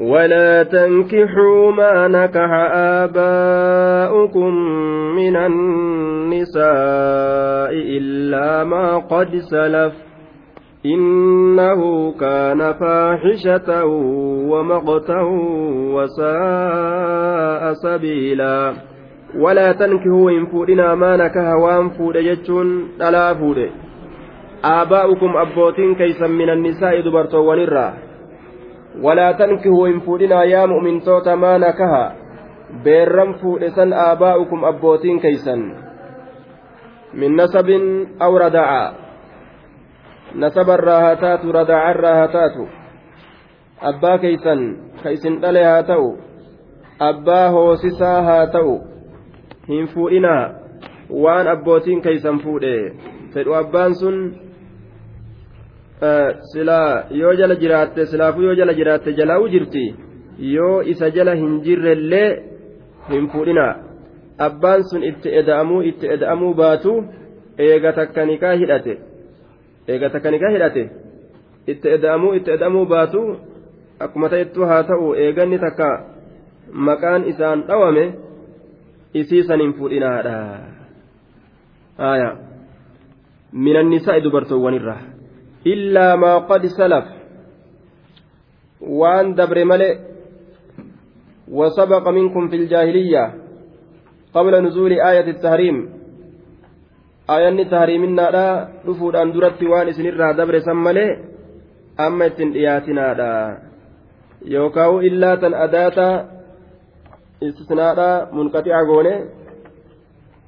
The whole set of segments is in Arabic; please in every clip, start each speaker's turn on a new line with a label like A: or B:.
A: ولا تنكحوا ما نكح آباؤكم من النساء إلا ما قد سلف إنه كان فاحشة ومقتا وساء سبيلا ولا تنكحوا إن فودنا ما نكح وان فود جتشون ألا فود آباؤكم أبوتين كيسا من النساء دبرتو ولا تنكهوا إن فودنا يا مؤمن توتا ما نكها بيرم فودسا آباؤكم أبوتين كيسا من نسب أو ردعا نسب الراهتات ردع الراهتات. أبا كيسا كيسن دلها تو أبا هوسسا هاتو. hin fuudhinaa waan abbootiin keeysan fuudhe fedhu abbaan sun silaa yoo jala jiraatte silaafuu yoo jala jiraatte jalaa'u jirti yoo isa jala hin jirrellee hin fuudhinaa abbaan sun itti eda'amuu itti eda'amuu baatu eega takka nikaa hidhate eega takka nikaa hidhate itti eda'amuu itti eda'amuu baatu akkuma ta'ettu haa ta'u eeganni takka maqaan isaan dhawame isiisan hin fuudhinaadha min annisaa'i dubartoowwanirraa illaa maa qad salaf waan dabre male وسبق منكم في الجاهلية قبل نزول آية التحريم. آية التحريم لا رفود أن درت وان سنرها دبر سمالي أما التنئياتنا لا يوكاو إلا تن أداة إستثناء منقطع غوني.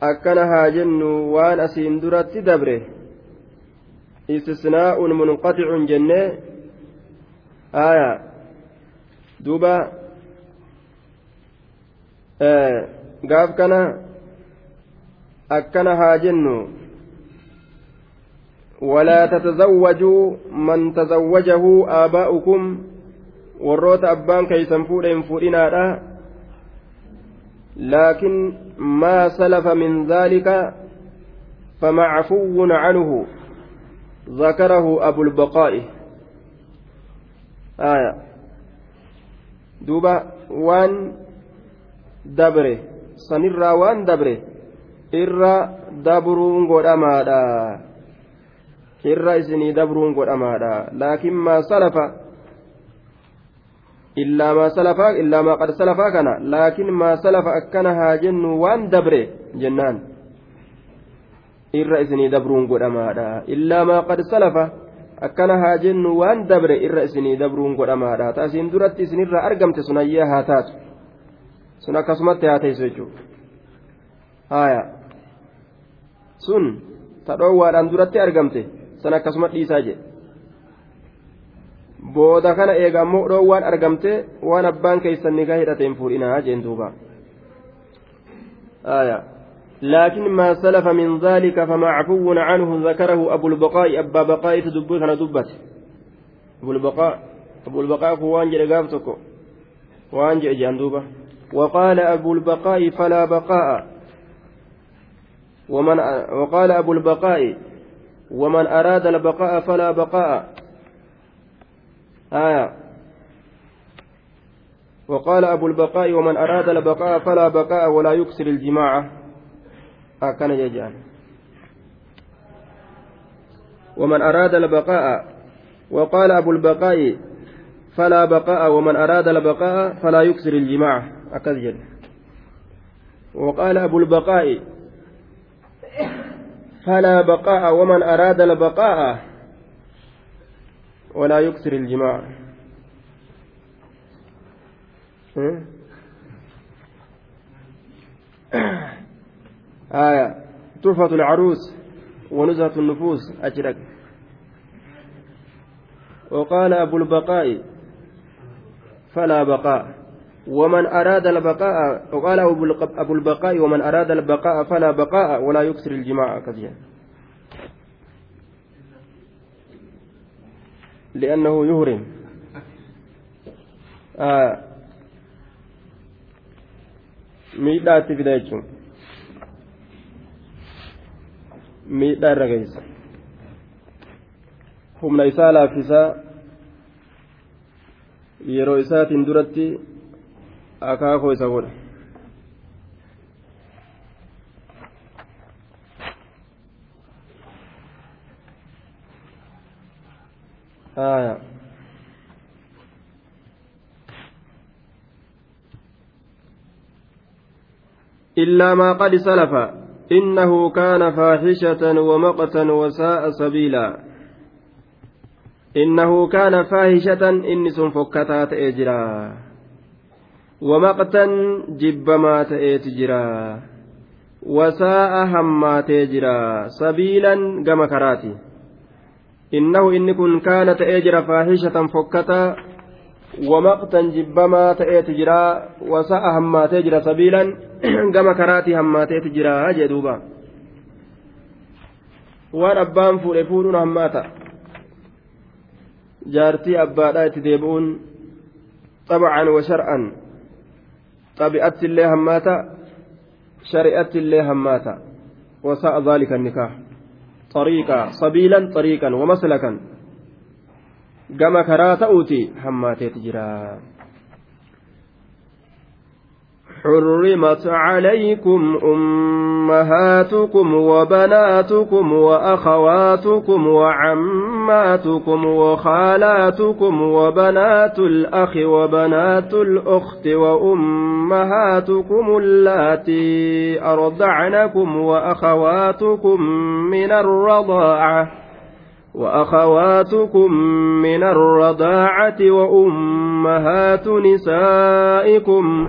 A: أكنها جن وان أسين درت دبره. استثناء منقطع جنة آية دوبا آه قاف كان أكنا هاجن ولا تتزوجوا من تزوجه آباؤكم warroota abbaan keeysan fuudhen fuudhinaadha laakin maa salafa min dhaalika famacfuwun canhu ذكره أبو البقاء آية دوبا وان دبره sanirraa waan dabre irra dabruun godhamaadha irra isinii dabruun godhamaadha laakiin maa salafa illaa maa salafaa illaa maa qad salafaa kana laakiin maa salafa akkana haa jennu waan dabre jennaan irra isinii dabruun godhamaadha illaa maa qad salafa akkana haa jennu waan dabre irra isinii dabruun godhamaadha taasiin duratti isinirraa argamte sun hayyaa haa taatu sun akkasumatti haa teessu jechuudha haaya sun ta dhoowwaadhaan duratti argamte san akkasuma dhiisaa jedhe booda kana eega ammoo dhoowwaan argamte waan abbaan keessan nigaa hidhateen fuudhinaa jeen duuba haaya. لكن ما سلف من ذلك فمعفو عنه ذكره أبو البقاء أبا بقاء تدبر كان دبت أبو البقاء أبو البقاء هو أنجل قافتك وأنجل جندوبة وقال أبو البقاء فلا بقاء. ومن وقال أبو البقاء ومن أراد البقاء فلا بقاء. آية. وقال أبو البقاء ومن أراد البقاء فلا بقاء ولا يكسر الجماعة. Akkana jejaan ومن أراد البقاء وقال أبو البقاء فلا بقاء ومن أراد البقاء فلا يكسر الجماع. أكذجل وقال أبو البقاء فلا بقاء ومن أراد البقاء ولا يكسر الجماع. آية. تحفة العروس ونزهة النفوس. أجرك. وقال أبو البقاء فلا بقاء. ومن أراد البقاء وقال أبو البقاء ومن أراد البقاء فلا بقاء ولا يكسر الجماع كثيرا. لأنه يهرم. آه. ميدات في ذلك miidhaa irra geessa humna isaa laaffisaa yeroo isaatiin duratti akaakoo isa godha آية إلا ما قد سلف إنه كان فاحشة ومقتا وساء سبيلا إنه كان فاحشة إنس فكتات إجرا ومقتا جبما تأتجرا وساء همات إجرا سبيلا كما كراتي innahu inni kun kaana ta'ee jira faahishatan fokkata wamaqtan jibbamaa ta'eetu jira wasa'a hammaatee jira sabiilan gama karaatii hammaateetu jira jee duuba waan abbaan fuudhe fuudhuun hammaata jaartii abbaadhaa itti deebi'uun xabcan wa shar'an xabi'atti illee hammaata shari'atti illee hammaata wasa'a dhaalika nikaah طريقا سبيلا طريقا ومسلكا كما كرات أوتي حماتي تجرا حرمت عليكم أمهاتكم وبناتكم وأخواتكم وعماتكم وخالاتكم وبنات الأخ وبنات الأخت وأمهاتكم اللاتي أرضعنكم وأخواتكم من الرضاعة وأخواتكم من الرضاعة وأمهات نسائكم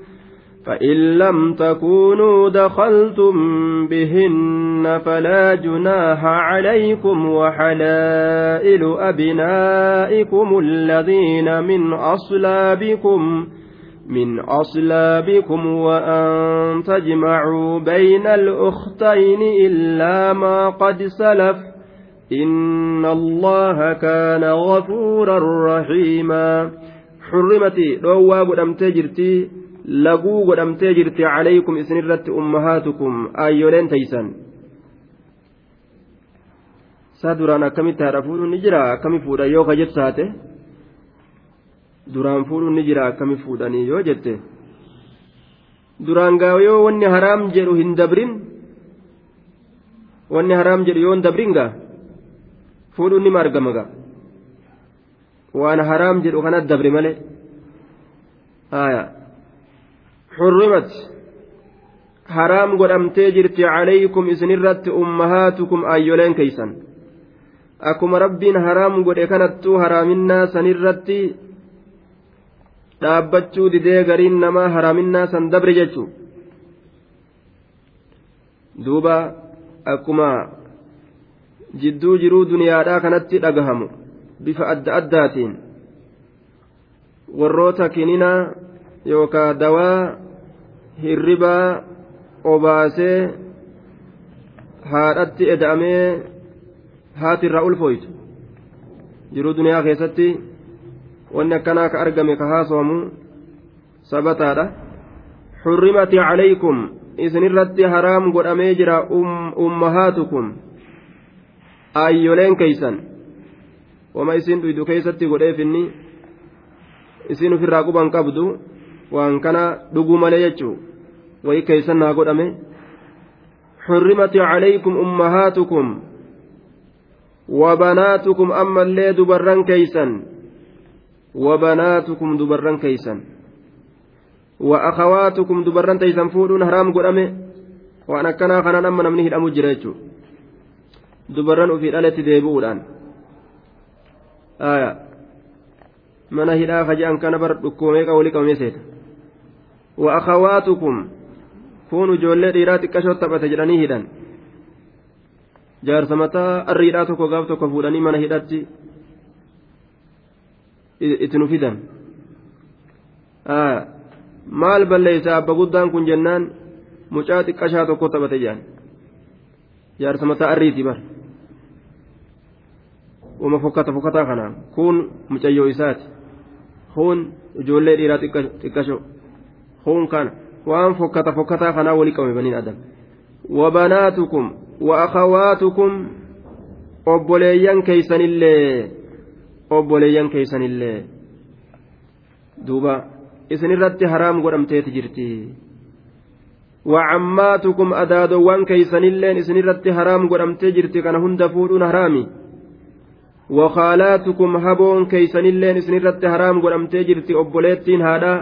A: فإن لم تكونوا دخلتم بهن فلا جناح عليكم وحلائل أبنائكم الذين من أصلابكم من أصلابكم وأن تجمعوا بين الأختين إلا ما قد سلف. إن الله كان غفورا رحيما. حرمت روى قدم تجرتي laguu godhamtee jirti calaykum isinirratti ummahaatukum aayyoleen taysan saa duraan akkamitti haadha fuudhuun ni jira akkami fuudha yoo ka jettu taate duraan fuudhuun ni jira akkami fuudhanii yoo jette duraan gaa yoo wanni haraam jedhu hin dabrin wanni haraam jedhu yoo hin dabrin gaa fuudhuun nima argama gaa waan haraam jedhu kanat dabre malee haayaa حرمت haraam godhamtee jirti calaykum isinirratti ummahaatukum aayyoleen keeysan akkuma rabbiin haraam godhe kanattuu haraaminaa sanirratti dhaabbachuu didee gariin namaa haraaminaa san dabre jechu duuba akkuma jidduu jiruu duniyaadhaa kanatti dhagahamu bifa adda addaatiin warroota kininaa yookaan dawaa hirribaa obaasee haadhatti eda'amee haati irraa ulfooytu jiruu duniyaa keessatti wanni akkanaa ka argame ka haasawamu sabataadha xurrimati calaykum isinirratti haraam godhamee jira ummahaatukum. Aayyoleen keeysan wama isin dhuydu keeysatti godheefinni isin ufirraa quban qabdu waan kana dhuguu malee jechuu wayi keeysan naa godhame. حرمت عليكم أمهاتكم وبناتكم أما اللي دبران كيسا. وبناتكم دبران كيسا. وأخواتكم دبران تيسا فودون حرام قرأمه وأنا كنا خنا نما نمنه الأمو جريتشو. دبران في الألة ديبودان آية. mana hidhaa kaja'an kana bar dhukkuumee qawli qabamee seeta وأخواتكم كونوا جولي jedhanii hidhan jaarsa mataa arriidhaa tokko gaaf tokko fuudhanii mana hidhatti itti nu fidan maal balleeysa abba guddaan kun jennaan mucaa xiqqashaa tokko taphate jedhan jaarsa mataa arriiti bar uma fokkata fokkataa kana kun mucayyoo isaati kun ijoollee dhiiraa xiqqasho kun kana waan fokkata fokkataa kanaa walii qabame baniin adam wabanaatukum wa akhawaatukum obboleeyyan keeysanillee obboleeyyan keeysanillee duuba isinirratti haraam godhamteeti jirti وعماتكم أدادوان كيسنilleen isinirratti haraam godhamtee jirti kana hunda fuudhuun haraami وخالاتكم هبون كيسنilleen isinirratti haraam godhamtee jirti obboleettiin haadha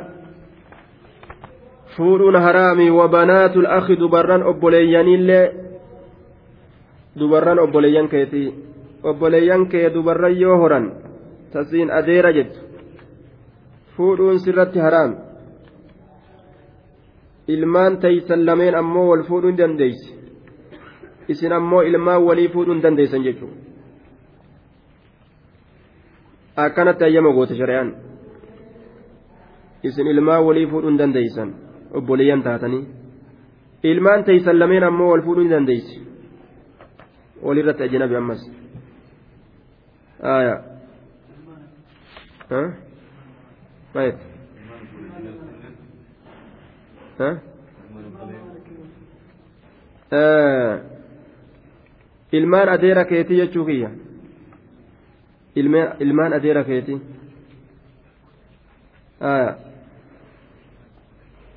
A: fuudhuun haraami وبنات الأخ obboleeyyan kee dubarran yoo horan tasiin adeera jettu fuudhuun sirratti haraami ilmaan taysan lameen ammoo wal fuudhuu hin dandeeysi isin ammoo ilmaan walii fuudhuu hin dandeeysan jechuudha akkanatti ayyama goote shari'aan isin ilmaan walii fuudhuu hin dandeeysan obboleeyyan taatanii ilmaan taysan lameen ammoo wal fuudhuu hin dandeeysi walirratti ajnabi ammas aayaa haa ilmaan adeera keetii jechuu kiyya ilmaan adeera keetii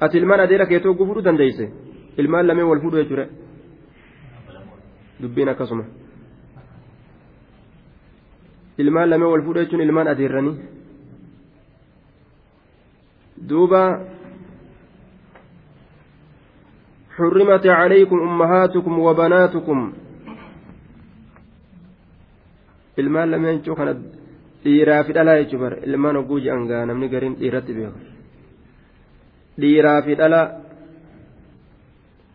A: ati ilmaan adeera keetii hogguu fudhuu dandeeyse ilmaan lameen wal fudhu jechuudha dubbiin akkasuma ilmaan lameen wal fudhu jechuun ilmaan adeerranii duuba حرمت عليكم أمهاتكم وبناتكم ilmaan lameen jechuu kana dhiiraa fi dhalaa jechuu bara ilmaan hogguu je'an gaa namni gariin dhiiratti beeku dhiiraa fi dhalaa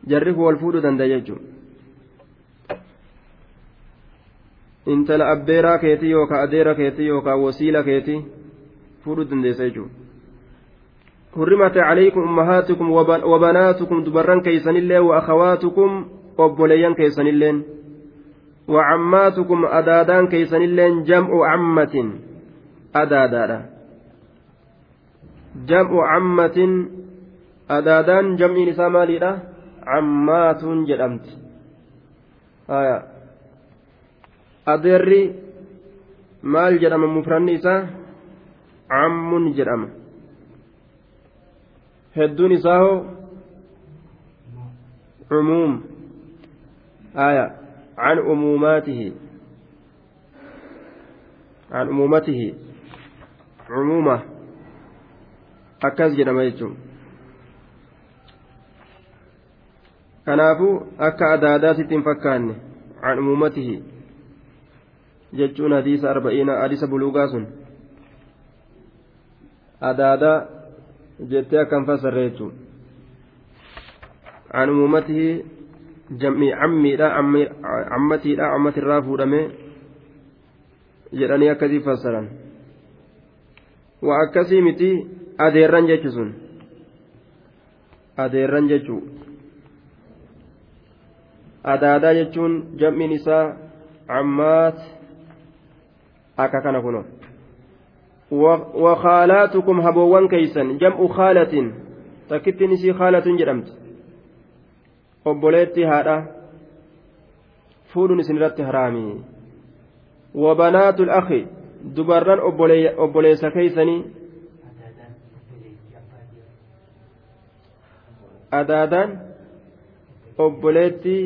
A: jarri kun wal fuudhuu danda'a jechuun intala abbeeraa keetii yookaan adeera keetii yookaan wasiila keetii fuudhuu dandeessa jechuudha. حرمت عليكم أمهاتكم وبناتكم دبران كيسن الله وأخواتكم أبوليان كيسن الله وعماتكم أدادان كيسن الله جمع عمة أدادان جمع عمة adaadaan jam'iin isaa maaliidha? Cammaatuun jedhamti. Adeerri maal jedhama mufranni isaa? Ammun jedhama. Hedduun isaa hoo? Cumuum aya. An umuumaatihi. Can umuumatihi. Cumuuma akkas jedhama jechuun. Kanaafuu akka adaadaatitti hin fakkaanne can umuumatihi jechuun hadiisa arba'iina hadiisa buluugaa sun adaadaa jettee akkan fassarre jechuun? Can umuumatihi jam'ii cammiidha cammatiidha cammatirraa fuudhame jedhanii akkasii fassaran. Waa akkasii miti adeerran jechu sun. Adeerran jechuu adaadaa jechuun jam'iin isaa cammaat akka kana kuno وخالاتكم هبوان كيسن جمع خالة تكت نسي خالة جرمت obboleetti haadha fuudhuun isinirratti haraami wabanaatu lakhi dubarran obboleessa keeysanii adaadaan obboleetti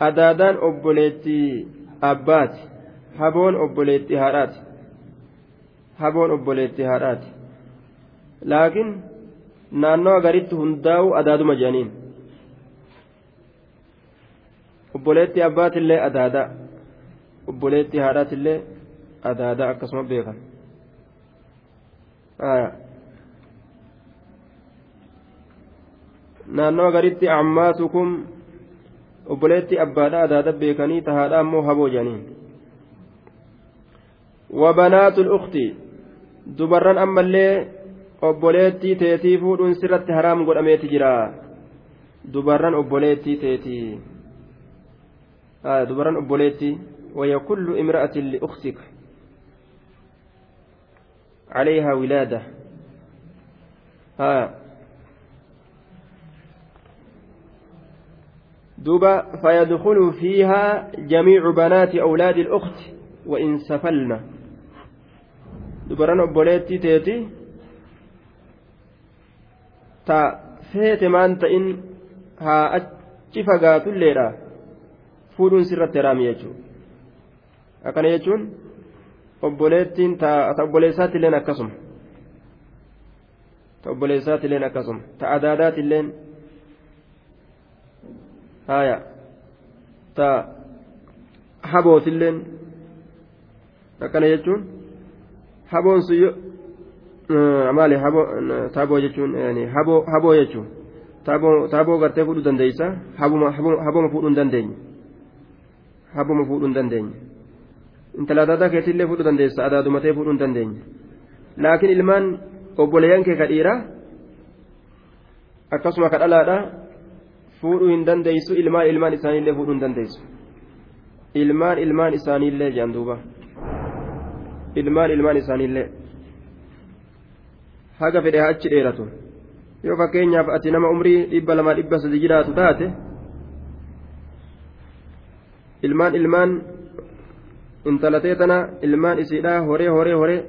A: adaadaan obboleetti abbaati haboon obboleetti haadhaati haboon obboleetti haadhaati laakiin naannoo agaritti hundaa'u adaaduma jedhaniin obboleetti abbaatillee adaadaa obboleetti haadhaatillee adaadaa akkasuma beekan naannoo agaritti ammaatukum obboleetti abbaadha adaada beekanii tahaadha ammoo haboo jedhaniin وبنات الأخت dubarran ammallee obboleettii teetii fuudhuun sirratti haraam godhameeti jira dubarran obboleettii teetii dubarran obboleettii وهي كل امرأة لأختك عليها ولادة ها دوبا فيدخل فيها جميع بنات أولاد الأخت وإن سفلنا dubaran obboleettii teeti ta feete maan ta'in haa achi fagaatulleedha fuudhuun sirratti haraami jechuudha akkana jechuun obboleettiin ta obboleessaatti illeen akkasuma ta obboleessaatti illeen akkasuma ta adaadaatti illeen haaya ta habooti illeen akkana jechuun haboon sun maali taaboo jechuun haboo jechuun taaboo gartee fuudhuu dandeeysa haboma fuudhuu hin dandeenye haboma fuudhuu hin dandeenye intala adaadaa keetillee fuudhuu dandeessa adaadumatee fuudhuu hin dandeenye laakiin ilmaan obboleeyyan kee ka dhiiraa akkasuma ka dhalaadha fuudhuu hin dandeeysu ilmaan ilmaan isaaniillee fuudhuu hin dandeeysu ilmaan ilmaan isaaniillee jedhan duuba. Ilmaan ilmaan isaaniillee. Haga fedhe achi dheeratu. Yoo fakkeenyaaf ati nama umrii dhibba lamaa dhibba sadi jiraatu taate ilmaan ilmaan intalatee tana ilmaan isiidhaa horee horee horee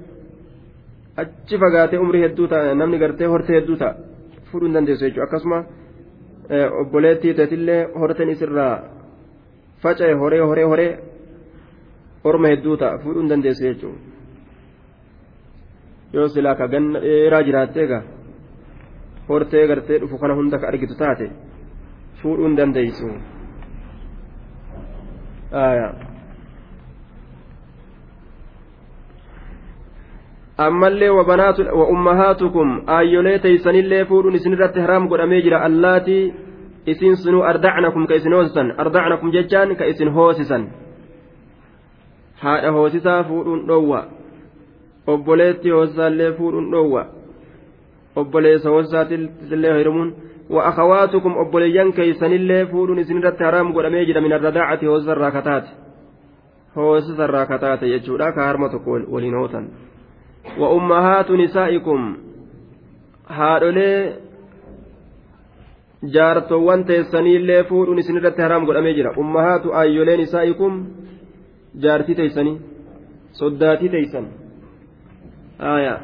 A: achi fagaatee umrii hedduu ta'a namni gartee hortee hedduu ta'a. Fuudhuu hin dandeessu jechuudha. Akkasuma obboleettii teetillee horteen isirraa faca'e horee horee horee orma hedduu ta'a fuudhuu hin dandeessu jechuudha. yoo silaa ka ganna dheeraa jiraattee egaa hortee gartee dhufu kana hunda ka argitu taate fuudhuu hin ammallee wa ummahaatukum aayyolee teeysanillee fuudhuun isinirratti haraam godhamee jira allaatii isin sunuu ardacnakum ka isin hoosisan ardacnakum jechaan ka isin hoosisan haadha hoosisaa fuudhuun dhoowwa obboleetti hoosisaallee fuudhuun dhoowwa obboleessa hoosisaatillee hirmuun وأخواتكم أبوليان كيسنillee fuudhuun isinirratti haraam godhamee jira min arradaacati hoosisa irraa kataate hoosisa irraa kataate jechuudha ka harma وأمهات نسائكم jaartowwan teessaniillee fuudhuun isinirratti haraam godhamee jira ummahaatu aayyoleen isaa'ikum jaartii teeysanii soddaatii teeysan aya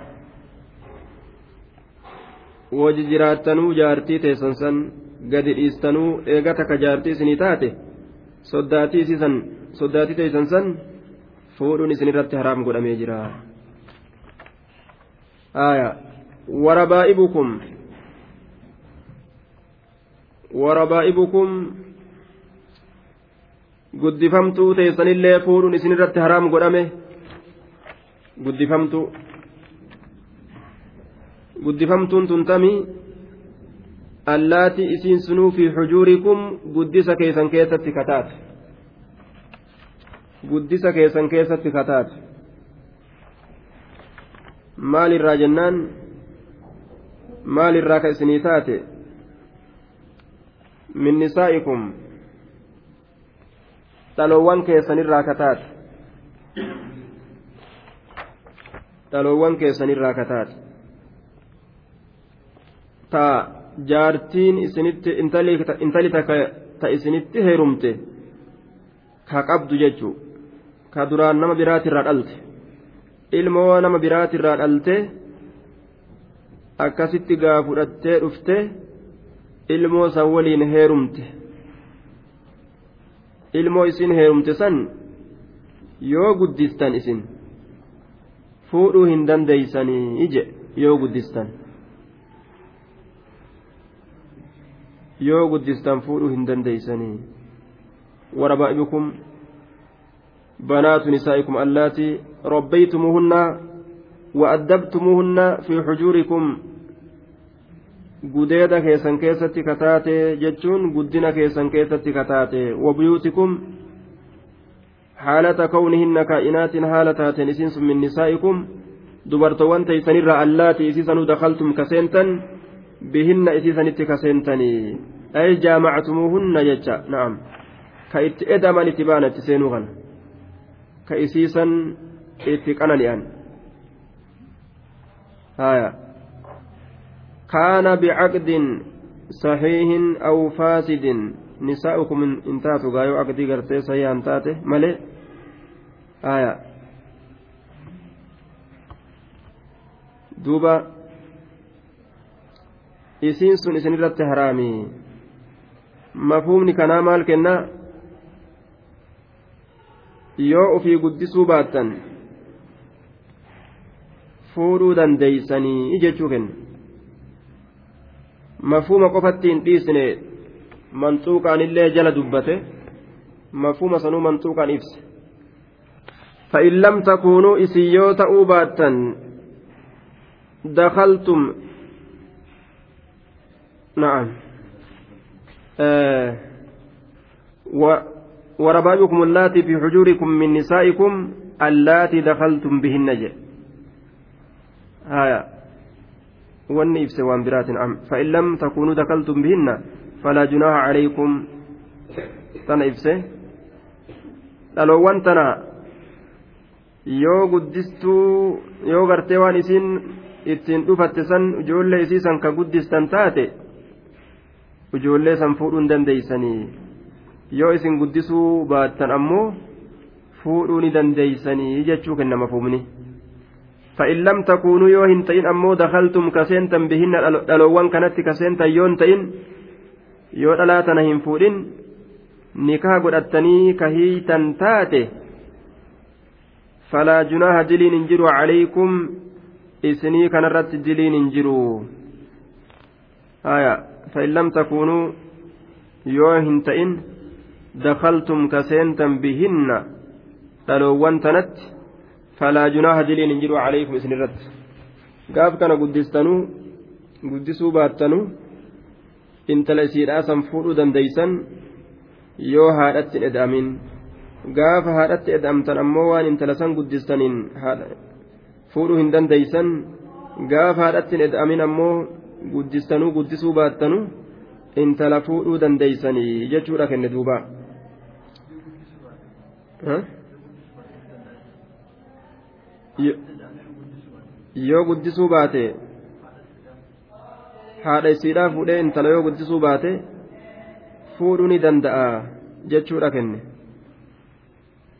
A: waji jiraattanuu jaartii teessan san gadi dhiistanuu eega takka jaartii isinii taate soddaatii isiisan soddaatii teessan san fuudhuun isinirratti haraam godhamee jira aya warabaa'ibukum warabaa'ibukum guddifamtuu teessanillee fuudhuun isinirratti haraam godhame. Guddifamtuu guddifamtuun tuntamii allaati isiin sunuu fi xujuurikum guddisa keessan keessatti kataate. Guddisa keessan keessatti kataate maalirraa jennaan maalirraa ka isinii taate min nisaa'ikum dhaloowwan keessanirraa kataate dhaloowwan keessanirraa kataate ta jaartiin isinitti intali ta isinitti heerumte ka qabdu jechuu ka duraan nama biraatirraa dhalte ilmoo nama biraatirraa dhalte akkasitti gaa fudhattee dhufte ilmoo san waliin heerumte. Ilmoo isin heerumte san yoo guddistan isin fuudhuu hin dandeeysanii ije yoo guddistan. Yoo guddistan fuudhuu hin dandeeysanii. Warabaa'ibukum banaatu nisaa'ikum allaatii ربيتموهن وأدبتموهن في حجوركم keessatti kataate wabuyuutikum haalata kawnihinna kaa'inaatiin haala taateen isiin sun min nisaa'ikum dubartoowwan teeysanirra allaati isiisanuu dakaltum kaseentan bihinna isiisanitti kaseentanii ay jaamactumuuhunna jecha na'am ka itti edaman itti baana itti seenuu kana ka isiisan itti qanani'an haya kaana bicaqdin saxiihin aw faasidin nisaa'ukum in taatu gaayoo aqdii gartee sahihaan taate malee haya duuba isiin sun isinirratti haraami mafhumni kanaa maal kennaa yoo ofii guddisuu baattan fuudhuu dandeeysanii jechuu kenna mafhuma qofatti hin dhiisne manxuuqaan illee jala dubbate mafhuma sanuu manxuuqaan ibse فإن لم تكونوا إسيوتا أوباتا دخلتم نعم آه و وربائبكم اللاتي في حجوركم من نسائكم اللاتي دخلتم بهن جئ آية wanni ibse waan biraatin am fa'in lam takuunuu dakaltum bihinna falaa junaaha calaykum tana ibse dhaloowwan tana yoo guddistuu yoo gartee waan isiin ittiin dhufatte san ijoollee isiisan ka guddistan taate ijoollee san fuudhuu hin dandeeysanii yoo isin guddisuu baattan ammoo fuudhuu ni dandeeysanii jechuu kennama fuumni فإن لم تكونوا يوهن أمو دخلتم كسنتا بهن دلوان كانت كسنتا يون تئن hin fuudhin nikaa godhattanii kahiitan taate falaa junaaha diliin hin jiru calaykum isinii kanarratti diliin hin jiru haya فإن لم تكونوا يوهن تئن دخلتم كسنتا بهن دلوان تنت فلا جناح دلين انجروا عليكم اسن الرد قاف كان قدستنو قدسوا باتنو isiidhaa san fuudhuu dandeeysan yoo haadhatti hin eda'amin gaafa haadhatti eda'amtan ammoo waan intala san guddistaniin fuudhuu hin dandeeysan gaafa haadhatti hin eda'amin ammoo guddistanuu guddisuu baattanu intala fuudhuu dandeeysanii jechuudha kenne duuba yoo guddisuu baate haadha isiidhaa fuudhee intala yoo guddisuu baate fuudhuu ni danda'a jechuudha kenne.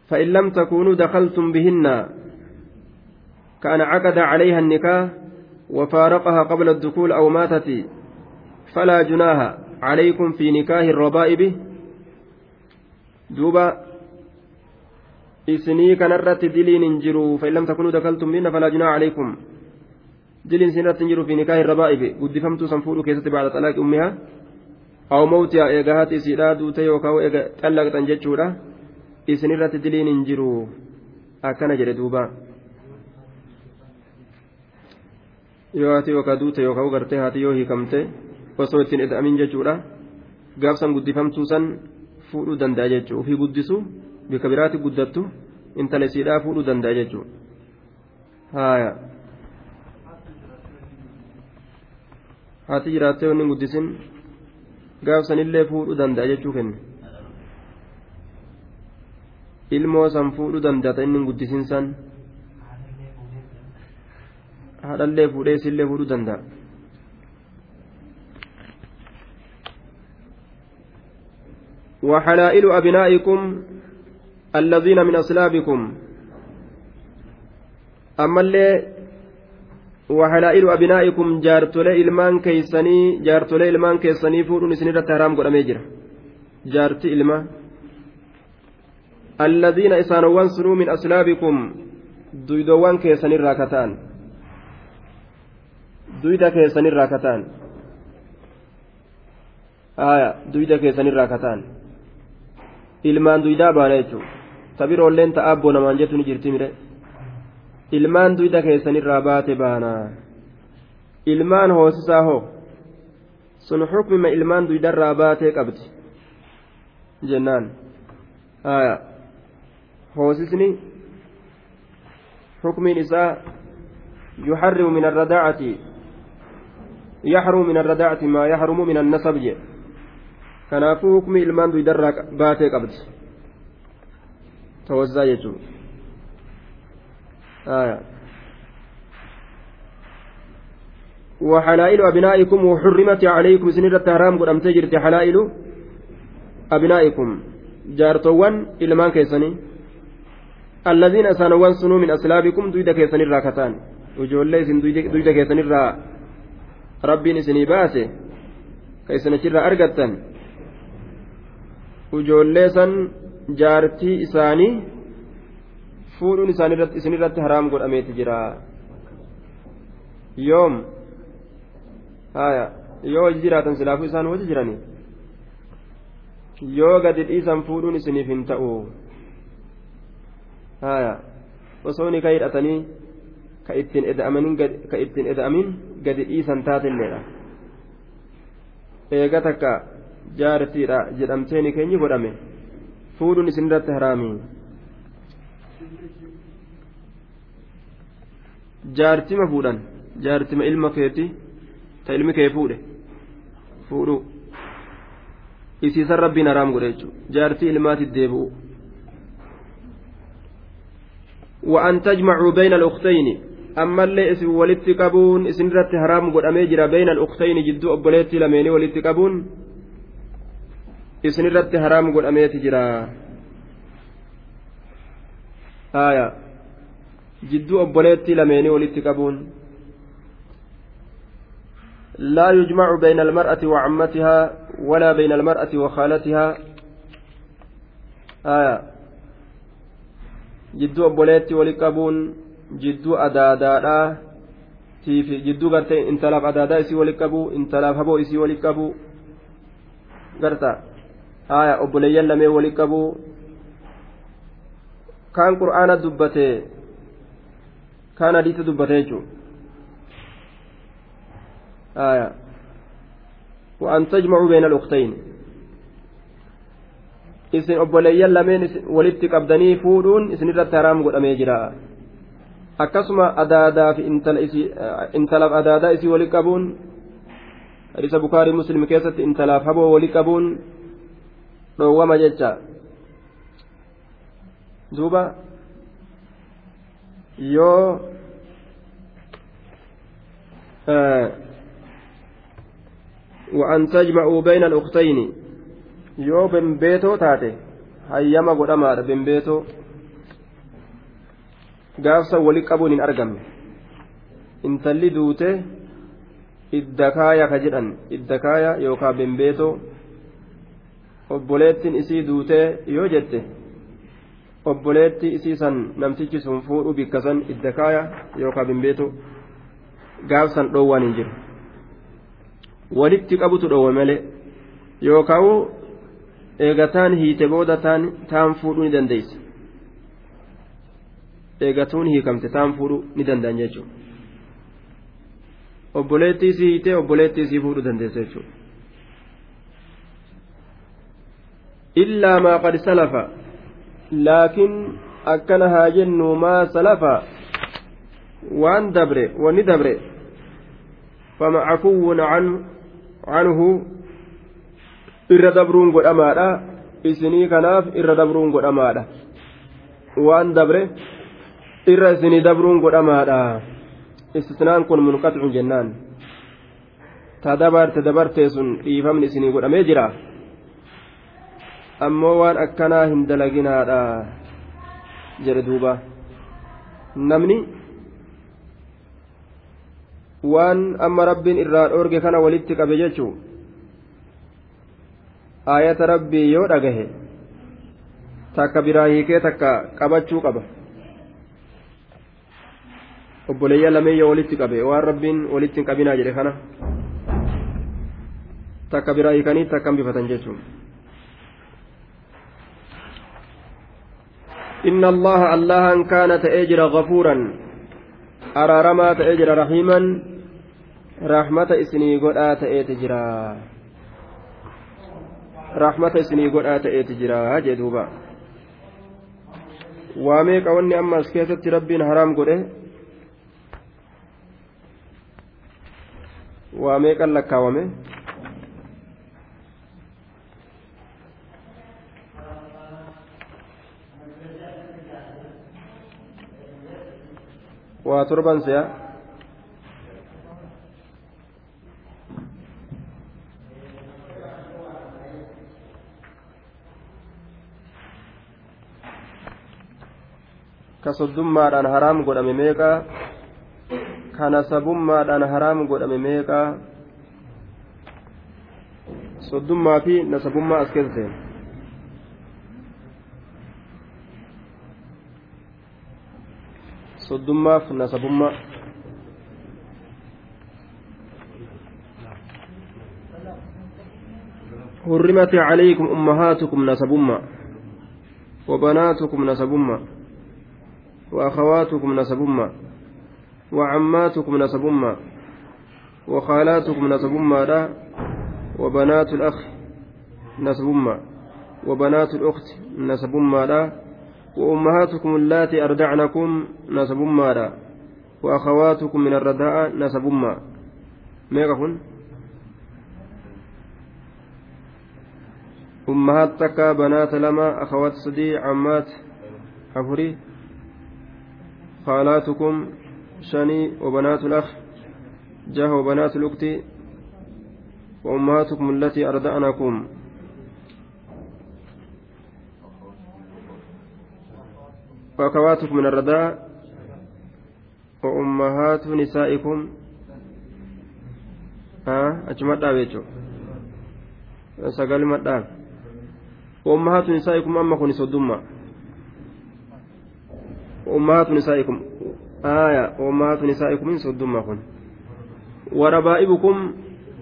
A: فإن لم تكونوا دخلتم بهن كان عقد عليها النكاح وفارقها قبل الدخول أو ماتت فلا جناها عليكم في نكاه الربائب دوبا isinii kanarratti diliin hin jiru fa'in lam takunuu dakaltum minna falaa junaa calaykum diliin isinirratti hin jiru fi nikaahi rabaa'ibe guddifamtuu san fuudhuu keessatti baada xalaaqi ummihaa aw mawtiyaa eega haati isiidhaa duute yookaan eega callaqxan jechuudha isinirratti diliin hin jiru akkana jedhe duuba yoo haati yookaan duute yookaan gartee haati yoo hiikamte osoo ittiin eda'amin jechuudha gaafsan guddifamtuu san fuudhuu danda'a jechuudha ofii guddisu bika biraatti guddattu intala isiidhaa fuudhuu danda'a jechuudha haaya haati jiraattee wanni guddisin gaafsanillee fuudhuu danda'a jechuu kenne ilmoo san fuudhuu danda'ata inni guddisin san haadhallee fuudhee isillee fuudhuu danda'a. وحلائل أبنائكم الذين من أصلابكم. أما اللي وحلائل أبنائكم جارتولي إلمان كيسني جارتولي إلمان كيسني فورون سنيرة تهرام قد أميجر جارتي إلما الذين إسانوان سنو من أصلابكم دويدوان كيسني راكتان. دويدا كيسني راكتان. آية دويدا كيسني راكتان. ilmaan duydaa tabiroolleen ta'a abboo namaan jettu ni jirti mire. Ilmaan duyda keessanirraa baate baana. Ilmaan hoosisaa hoo. Sun xukmima ilmaan duydarraa baatee qabdi. Jennaan. Hoosisni xukmiin isaa yuxarrimu min arradaacati. Yaxrumu min arradaacati maa yaxrumu min annasab jedhe kanaafuu hukmi ilmaan duydarraa baatee qabdi tawassaa jechuun آية. وحلائل أبنائكم وحرمت عليكم سنرة حرام قد أمتجرت حلائل أبنائكم. جارتوان إلمان كيسني الذين أسانوان سنو من أسلابكم دويدا كيسني راكتان. وجولي سن دويدا كيسني را. ربين سني باسي. كيسني شر أرقتن وجولي سن جارتي إساني fuudhuun isinirratti haraam godhameeti jira yoom haya yoo hojii jiraatan silaafuu isaan hojii jiranii yoo gadi dhiisan fuudhuun isiniif hin ta'u haya osoo ni ka hidhatanii ka ittiin eda'amin gadi dhiisan taatelleedha eega takka jaartiidha jedhamtee ni keenyi godhame jaartima fuudhan jaartima ilma keeti ta ilmi kee fuudhe fuudhu isiisan rabbiin haraam godhe jechuudha jaartii ilmaatiif deebi'u وأن تجمعوا بين الأختين أما اللي اسم ولدت قبون اسم رت حرام قد أميجر بين الأختين جدو أبوليتي لميني ولدت قبون اسم رت حرام قد أميتجر آية جدو أبوليتي لميني ولدت قبون لا يجمع بين المرأة وعمتها ولا بين المرأة وخالتها آية جدو أبوليتي ولقبون جدو jidduu gartee intalaaf adaadaa isii wali qabu intalaaf haboo isii wali qabu. Garta aya obboleeyyan lamee wali qabu kaan qur'aana dubbate kaan hadiisa dubbate jechuudha آية وأن تجمعوا بين الأختين isin obboleeyyan lameen walitti qabdanii fuudhuun isinirratti haraam godhamee jira akkasuma adaadaa fi intalaaf adaadaa isii wali qabuun hadiisa bukaarii muslim keessatti intalaaf haboo wali qabuun dhoowwama jecha duuba yoo وأن تجمعوا بين الأختين yoo bembeetoo taate hayyama godhamaadha bembeetoo gaafsa wali qabuun hin argamne intalli duute idda kaaya ka jedhan idda kaaya yookaan bembeetoo obboleettiin isii duutee yoo jette obboleetti isii san namtichi sun fuudhu bikka san idda kaaya yookaan bimbeetu gaafsan dhoowwan hin jiru. Walitti qabutu dhoowwe malee yookaan eegataan hiite booda taan fuudhuu ni dandeessa eegatuun hiikamte taan fuudhuu ni danda'an jechuudha. Obboleettii isii hiitee obboleettii isii fuudhuu dandeessa jechuudha. Qad salafa laakiin akkana haa jennu maa salafa waan dabre wanni dabre فمعفو عنه canhu irra dabruun godhamaadha isinii kanaaf irra dabruun godhamaadha waan dabre irra isinii dabruun godhamaadha istisnaan kun munqaxicun jennaan ta dabarte dabartee sun dhiifamni isinii godhamee jira ammoo waan akkanaa hin dalaginaadha jedhe duuba namni waan amma rabbiin irraa dhoorge kana walitti qabe jechuun aayata rabbii yoo dhagahe takka biraa hiikee takka qabachuu qaba obboleeyya lameen yoo walitti qabe waan rabbiin walitti hin qabinaa jedhe kana takka biraa hiikanii takka bifatan jechuun. إن الله الله كان تأجر غفورا أرارما تأجر رحيما rahmata isinii godhaa ta'eeti jira rahmata isinii godhaa ta'eeti jira jee duuba waa meeqa wanni amma as keessatti rabbiin haraam godhe waa meeqan lakkaawame waa torban se'a ka soddummaadhaan haraam godhame meeqa ka nasabummaadhaan haraam godhame meeqa soddummaa fi nasabummaa as keessa seena soddummaaf nasabummaa حرمت عليكم أمهاتكم نسبما وبناتكم نسبما وأخواتكم نسبما وعماتكم نسبما وخالاتكم نسبما لا وبنات الأخ نسبما وبنات الأخت نسبما لا. وأمهاتكم اللاتي أرضعنكم نسبما لا وأخواتكم من الرداء نسبما ميغا كن أمهات تكا بنات لما أخوات صدي عمات حفري خالاتكم شني وبنات الأخ جه وبنات الأخت. وأمهاتكم التي أرضعنكم وأخواتكم من الرداء وأمهات نسائكم. ها أجمد أبيتو سقال مدان وأمهات نسائكم أما كن صدما وأمهات نسائكم. آية. وأمهات نسائكم من صدما كن وربائبكم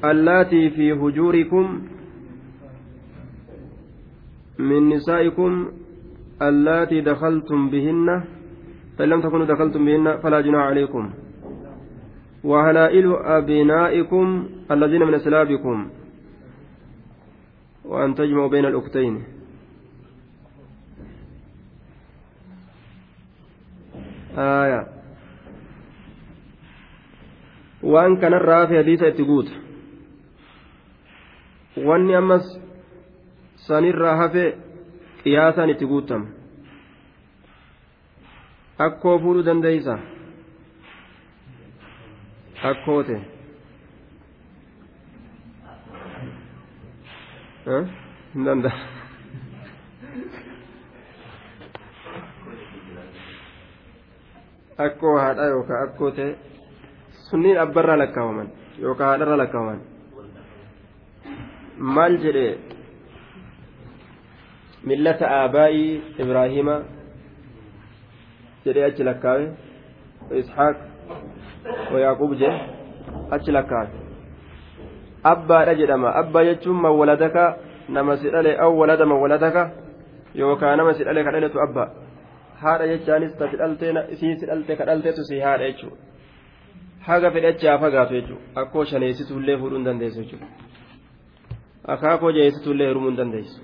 A: اللاتي في هجوركم من نسائكم اللاتي دخلتم بهن فإن لم تكونوا دخلتم بهن فلا جناح عليكم. وهلائل أبنائكم الذين من أسلابكم. وأن تجمعوا بين الأختين. آية. وأن كان الرافع حديث اتقوت. وأني أمس sanirraa hafe qiyaasaan itti guutama akkoo fuudhuu dandeeysa akkoote hin danda'a akkoo haadha yookaan akkoo ta'e sunniin abbarraa lakkaawaman yookaan haadharraa lakkaawaman maal jedhee millata aabaa'ii ibraahiima jedhee achi lakkaawe ishaaq ويعقوب جه achi lakkaawe abbaadha jedhama abbaa jechuun man waladaka nama si dhale aw walada man waladaka yookaan nama si dhale ka dhaletu abbaa haadha jechaanis ta isii si dhalte ka dhalteetu si haadha jechuudha haga haa fagaatu jechuudha akkoo shaneessituullee fuudhuu hin dandeessu jechuudha akaakoo jeessituullee hirumuu hin dandeessu.